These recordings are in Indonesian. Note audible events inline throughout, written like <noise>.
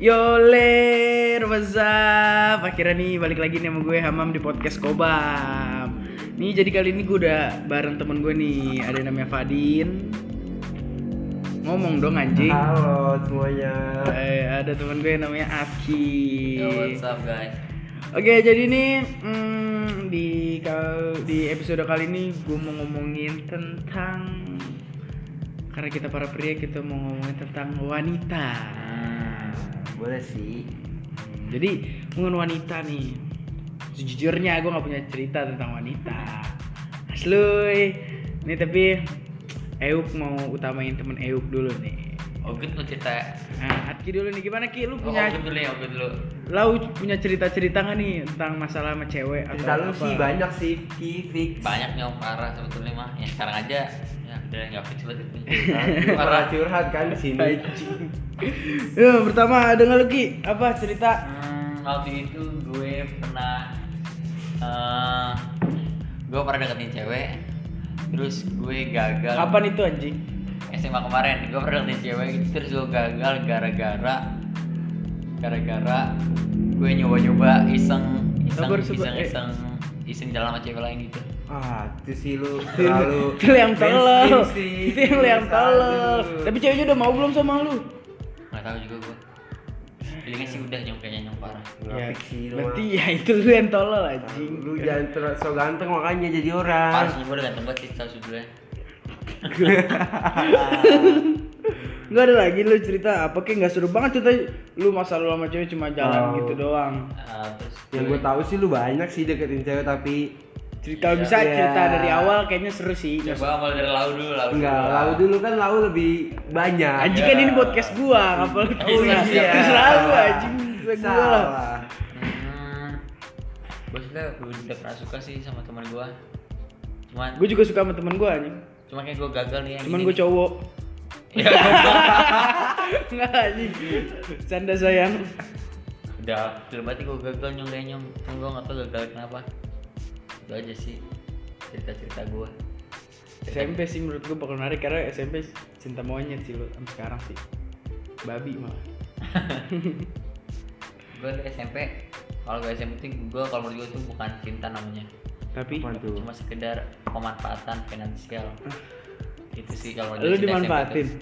Yoler, what's up? Akhirnya nih balik lagi nih sama gue Hamam di podcast Kobam Nih jadi kali ini gue udah bareng temen gue nih Ada namanya Fadin Ngomong dong anjing Halo semuanya. eh, Ada temen gue yang namanya Aki Yo, what's up guys? Oke jadi nih hmm, di, kal- di episode kali ini gue mau ngomongin tentang Karena kita para pria kita mau ngomongin tentang wanita Hmm, boleh sih. Jadi ngomongin wanita nih Sejujurnya gue gak punya cerita tentang wanita Asli Nih tapi Euk mau utamain temen Euk dulu nih Oh, good mau cerita. Nah Atki dulu nih gimana Ki lu Oh, punya good dulu ya, good dulu. Lau punya cerita-cerita gak nih tentang masalah sama cewek atau Cerita lu apa? sih banyak sih, Ki, fix. Banyak nih om parah sebetulnya mah. Ya sekarang aja udah nggak. Lu <laughs> Parah curhat kan di sini. Ya, pertama ada nggak lu Ki? Apa cerita? Hmm, waktu itu gue pernah eh gue pernah deketin cewek terus gue gagal Kapan itu anjing? SMA kemarin gue pernah deketin cewek terus gue gagal gara-gara gara-gara gue nyoba-nyoba iseng iseng sabar, iseng eh. iseng iseng jalan sama cewek lain gitu Ah, itu sih lu terlalu Itu yang tolol. Itu yang yang tolol. Tapi ceweknya udah mau belum sama lu? nggak tahu juga gue feelingnya sih udah nyong kayaknya nyong parah Ya, sih berarti ya itu lu yang tolol anjing. Lu jangan terlalu so ganteng makanya jadi orang. parah sih gue udah ganteng banget sih tahu sebelumnya Enggak <laughs> ada lagi lu cerita apa kayak nggak seru banget cerita lu masa lu sama cewek cuma jalan Oh. gitu doang. Ah, terus Yang gue tahu sih lu banyak sih deketin cewek tapi Cerita Iya. bisa Iya. cerita dari awal kayaknya seru sih. coba awal dari lau dulu lau enggak, dulu. lau dulu kan lau lebih banyak. Anjing kan ini podcast gua, ngapa lu Oh, iya. Terserah lu anjing, gua lah. Hmm, gue suka udah pernah suka sih sama teman gue cuman Gue juga suka sama temen gua anjing. cuma kayak gue gagal nih Cuman nih. cowok. <laughs> ya goblok. Enggak anjing. Canda sayang. udah udah berarti gue gagal nyong kayak nyong gue gak tau gagal kenapa itu aja sih cerita cerita gue SMP sih menurut gue bakal menarik karena SMP cinta monyet sih lu sampai sekarang sih. Babi malah. <laughs> gue di SMP kalau gue SMP tuh gue kalau menurut gue itu bukan cinta namanya Tapi cuma sekedar pemanfaatan finansial itu sih kalau lu dimanfaatin. tuh.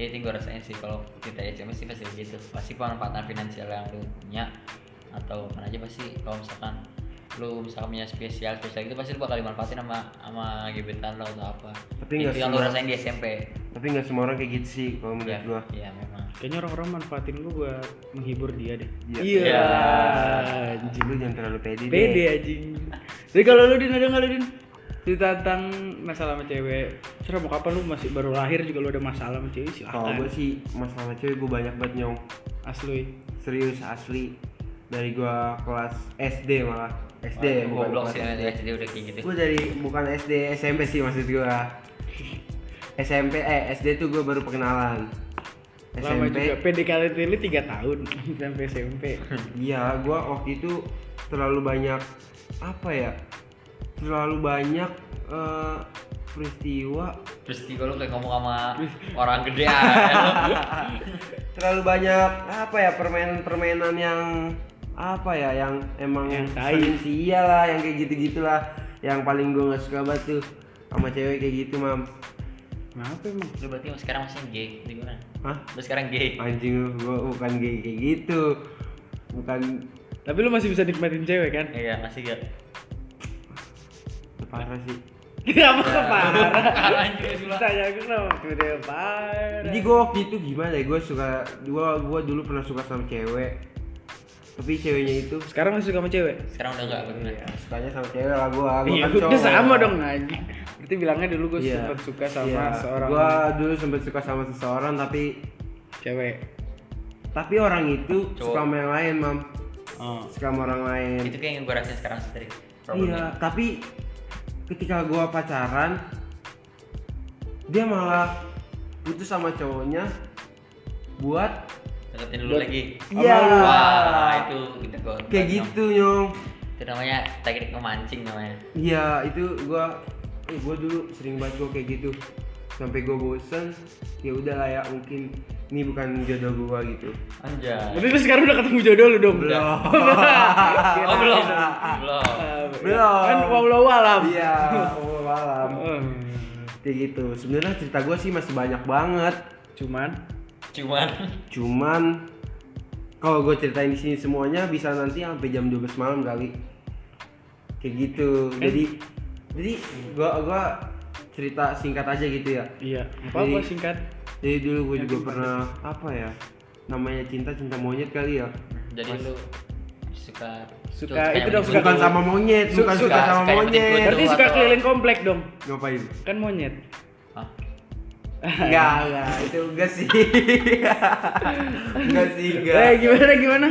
ya itu gue rasain sih kalau kita SMP sih pasti begitu pasti pemanfaatan finansial yang lu punya atau mana aja pasti kalau misalkan lu misalkan punya spesial spesial itu pasti lu bakal dimanfaatin sama sama gebetan lo atau apa Tapi nggak yang lu semua- rasain di SMP Tapi nggak semua orang kayak gitu sih kalau menurut ya, gua. ya memang Kayaknya orang-orang manfaatin gue buat menghibur dia deh. Iya. Iya. Iya. Anjing. Lu jangan terlalu pede deh. Pede anjing. Jadi kalau lu din ada nggak lu din? Cerita tentang masalah sama cewek. Serah mau kapan lu masih baru lahir juga lu ada masalah sama cewek sih. Kalau gue sih masalah cewek gue banyak banget nyong. asli. Serius asli. Dari gua kelas SD malah. SD Wah, goblok kelas sih SD. SD udah kayak gitu Gue dari bukan SD SMP sih maksud gua. SMP eh SD tuh gue baru perkenalan. Lama SMP juga. PDKT lu 3 tahun <laughs> sampai SMP. Iya, gua waktu itu terlalu banyak apa ya? Terlalu banyak eh, peristiwa, terus tiba lu kayak ngomong sama <laughs> orang gede aja terlalu banyak apa ya permainan-permainan yang apa ya yang emang Yang tai. sering sia lah, yang kayak gitu-gitulah. Yang paling gua nggak suka banget tuh sama cewek kayak gitu, Mam. Kenapa emang? lu berarti sekarang masih gay di gimana Hah? lu sekarang gay Anjing lu, gua bukan kayak kayak gitu. Bukan Tapi lu masih bisa nikmatin cewek kan? iya masih gak parah sih. Kenapa parah? <laughs> anjir gila Tanya gue kenapa tiba-tiba parah? Jadi gue waktu itu gimana ya? Gue suka, gue gua dulu pernah suka sama cewek. Tapi ceweknya itu sekarang masih suka sama cewek? sekarang udah enggak bener sukanya sama cewek lah gue. Gue Iya, kan udah sama dong anjing. Berarti bilangnya dulu gue Iya. sempat suka sama Iya. seorang Gue dulu sempat suka sama seseorang tapi cewek. tapi orang itu Cowok. suka sama yang lain, mam. Oh. Suka sama orang lain. itu kayak yang gue rasain sekarang sih tadi Iya, tapi ketika gue pacaran, dia malah putus sama cowoknya buat deketin dulu lagi Iya. wah kayak gitu nyong. itu namanya teknik memancing namanya. Iya itu gua eh gua dulu sering banget gua kayak gitu. Sampai gua bosen ya udahlah ya mungkin ini bukan jodoh gua gitu. Anjay. Berarti lu sekarang udah ketemu jodoh lu dong? belum. <laughs> Oh belum. Belum. belum Kan walau alam. iya Allah malam Eh, kayak gitu. Sebenarnya cerita gua sih masih banyak banget. Cuman? Cuman. Cuman kalau gue ceritain di sini semuanya bisa nanti sampai jam 12 malam kali kayak gitu jadi jadi gua gua cerita singkat aja gitu ya iya, apa apa Jadi- singkat. jadi dulu gue juga pernah apa ya namanya cinta cinta monyet kali ya jadi lu suka Suka itu dong, begitu. suka bukan sama monyet bukan suka- suka sama suka monyet Berarti suka keliling komplek dong. ngapain Kan monyet. Hah? Enggak <laughs> enggak. Itu enggak sih. <laughs> Enggak sih enggak. Eh gimana gimana?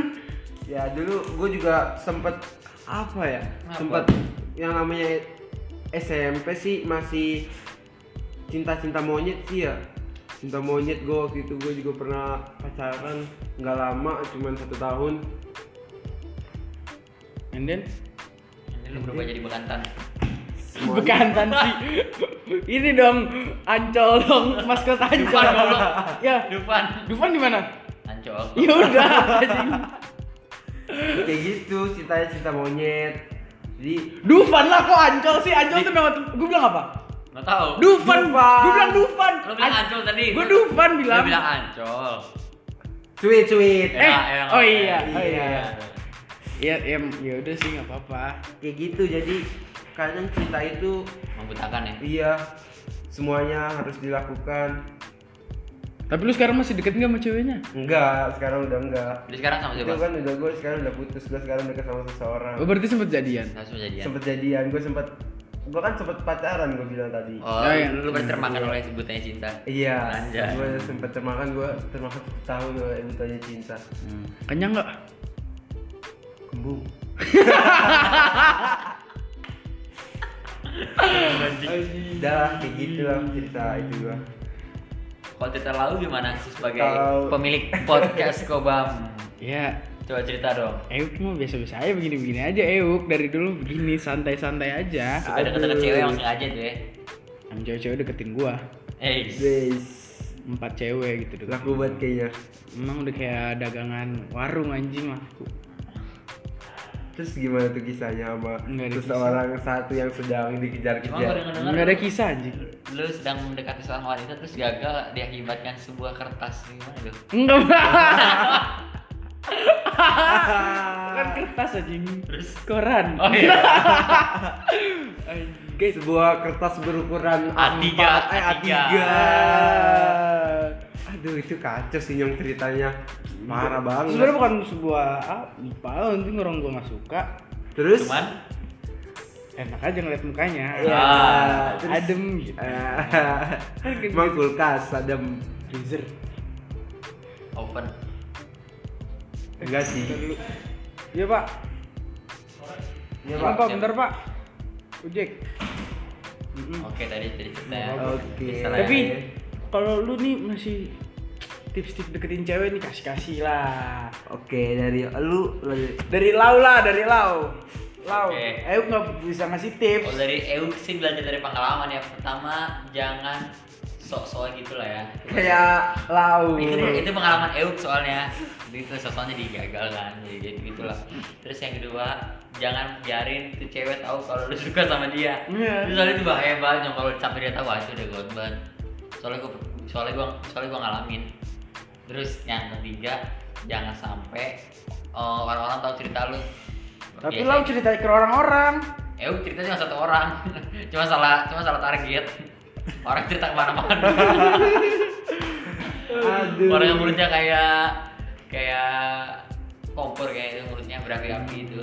ya dulu gue juga sempet apa ya? Apa? sempet yang namanya SMP sih masih cinta-cinta monyet sih ya. Cinta monyet gue waktu itu. Gue juga pernah pacaran nggak lama cuman satu tahun. And then? Ini lu berubah jadi bekantan. Semuanya- bekantan sih. Ini dong Ancol dong, maskot Ancol. Dufan ya, Dufan. Dufan di mana? Ancol. Ya udah, <laughs> anjing. kayak gitu cintanya cinta monyet jadi Dufan lah kok Ancol sih? Ancol tuh nama gue bilang apa? Nggak tahu. Dufan. Dufan. Gue bilang Dufan. Lu bilang Ancol tadi. Gue Dufan bilang. bilang Ancol. sweet sweet Eh, oh iya, oh iya. iya. Iya, ya, ya udah sih nggak apa-apa. kayak gitu jadi kadang cinta itu Membutakan ya. iya semuanya harus dilakukan Tapi lu sekarang masih deket nggak sama ceweknya? enggak sekarang udah enggak Lu sekarang sama itu siapa? kan udah gue sekarang udah putus gue sekarang deket sama seseorang Oh, berarti sempet jadian. Langsung jadian. sempet jadian gue sempet gue kan sempet pacaran gue bilang tadi Oh, Oh, iya. lu termakan oleh sebutannya cinta. iya Anjay. gue sempet termakan gue termakan satu tahun gue ditanya cinta Kenyang nggak? kembung <laughs> Dah kayak gitu lah cerita itu gua. Kalau cerita lalu gimana sih sebagai Kalau- pemilik podcast Kobam? Ya, Coba cerita dong. Euk mah biasa-biasa aja begini-begini aja Euk dari dulu begini santai-santai aja. Suka deket-deket cewek yang sengaja tuh ya. Yang cewek-cewek deketin gua. Eh, Guys, Empat cewek gitu deketin laku banget kayaknya. Emang udah kayak dagangan warung anjing lah. Terus gimana tuh kisahnya sama seseorang satu yang sedang dikejar-kejar? Nggak ada kisah anjing. lu sedang mendekati seorang wanita terus gagal diakibatkan sebuah kertas gimana tuh? Enggak <laughs> Kan kertas anjing. Terus? koran. Oh iya. <laughs> Guys, Sebuah kertas berukuran A3, A4, eh A3. A3. Ah. Aduh itu kacau sih yang ceritanya. Parah banget. Sebenarnya bukan sebuah apa, nanti orang gua nggak suka. Terus Cuman Enak aja ngeliat mukanya. Ya, Ah, terus- Adem gitu. <laughs> Eh, Emang kulkas adem Freezer. open. enggak sih. Iya pak. Iya, Pak. Pak. bentar pak. Ojek. Oke tadi tadi cerita ya. Oke. Ya. Tapi kalau lu nih masih tips-tips deketin cewek nih kasih-kasih lah. Oke, dari lu lu- Dari Lau lah, dari Lau. Lau. Oke. Ayo nggak bisa ngasih tips. Kalau dari Euk sih belajar dari pengalaman ya. Pertama jangan sok-sok gitu lah ya. kayak lau. itu, itu pengalaman Euk soalnya jadi itu soalnya digagal kan jadi gitulah terus yang kedua jangan biarin tuh cewek tahu kalau lu suka sama dia Iya. Itu soalnya itu bahaya banget kalau sampai dia tahu ah, itu udah banget soalnya gua soalnya gua soalnya gua ngalamin terus yang ketiga jangan sampai eh, orang-orang tahu cerita lu Tapi Biasanya- Lau cerita ke orang-orang. Euk cerita cuma satu orang <laughs> cuma salah cuma salah target orang cerita ke mana-mana Aduh. orang yang mulutnya kayak kayak kompor kayak itu mulutnya berapi-api itu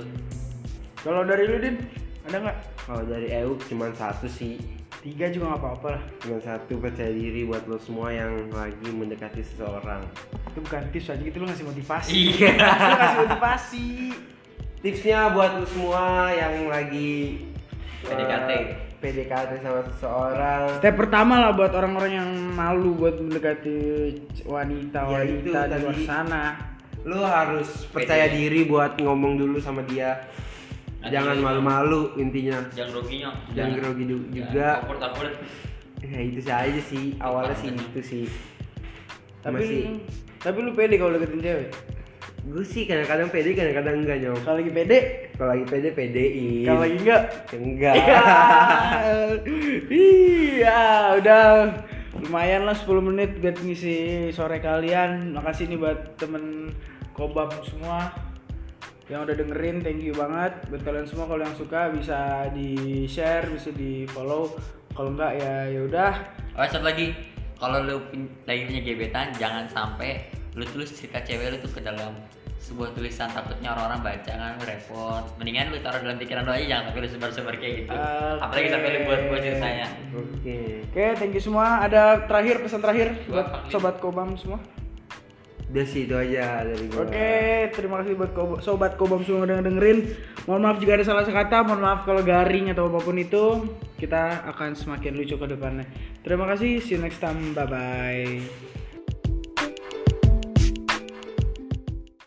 Kalau dari lu Din, ada nggak? Kalau dari Euk cuma satu sih. Tiga juga nggak apa-apa lah. Satu percaya diri buat lo semua yang lagi mendekati seseorang. Itu bukan tips aja gitu lu ngasih motivasi. iya lu ngasih motivasi. Tipsnya buat lo semua yang lagi PDKT. eh, PDKT sama seseorang. Step pertama lah buat orang-orang yang malu buat mendekati Ya, wanita-wanita itu di luar sana. Lo harus percaya Pede. diri buat ngomong dulu sama dia. Nanti Jangan malu-malu intinya. jangan groginya Jangan grogi ju- juga. kompor kompor Ya itu sih aja sih. Awalnya sih gitu sih. Tapi Masih. tapi lu pede kalau deketin cewek. gue sih kadang-kadang pede kadang-kadang enggak nyok Kalau lagi pede, kalau lagi pede pedein kalau lagi enggak enggak Iya. Iya, udah lumayan lah 10 menit buat ngisi sore kalian. Makasih nih buat temen kobab semua yang udah dengerin, thank you banget. Buat kalian semua kalau yang suka bisa di share, bisa di follow. Kalau enggak ya ya udah. Oh satu lagi, kalau lu lagi punya gebetan, jangan sampai lu tulis cerita cewek lu tuh ke dalam sebuah tulisan takutnya orang-orang baca kan repot. Mendingan lu taruh dalam pikiran lu aja jangan sampai lu sebar-sebar kayak gitu. Oke. Apalagi sampai lu buat buat ceritanya. oke Oke, thank you semua. Ada terakhir pesan terakhir buat sobat kobam semua. Udah sih itu aja dari gue Oke, terima kasih buat sobat Kobam semua udah dengerin. Mohon maaf jika ada salah kata, mohon maaf kalau garing atau apa pun itu. Kita akan semakin lucu ke depannya. Terima kasih, see you next time. Bye bye.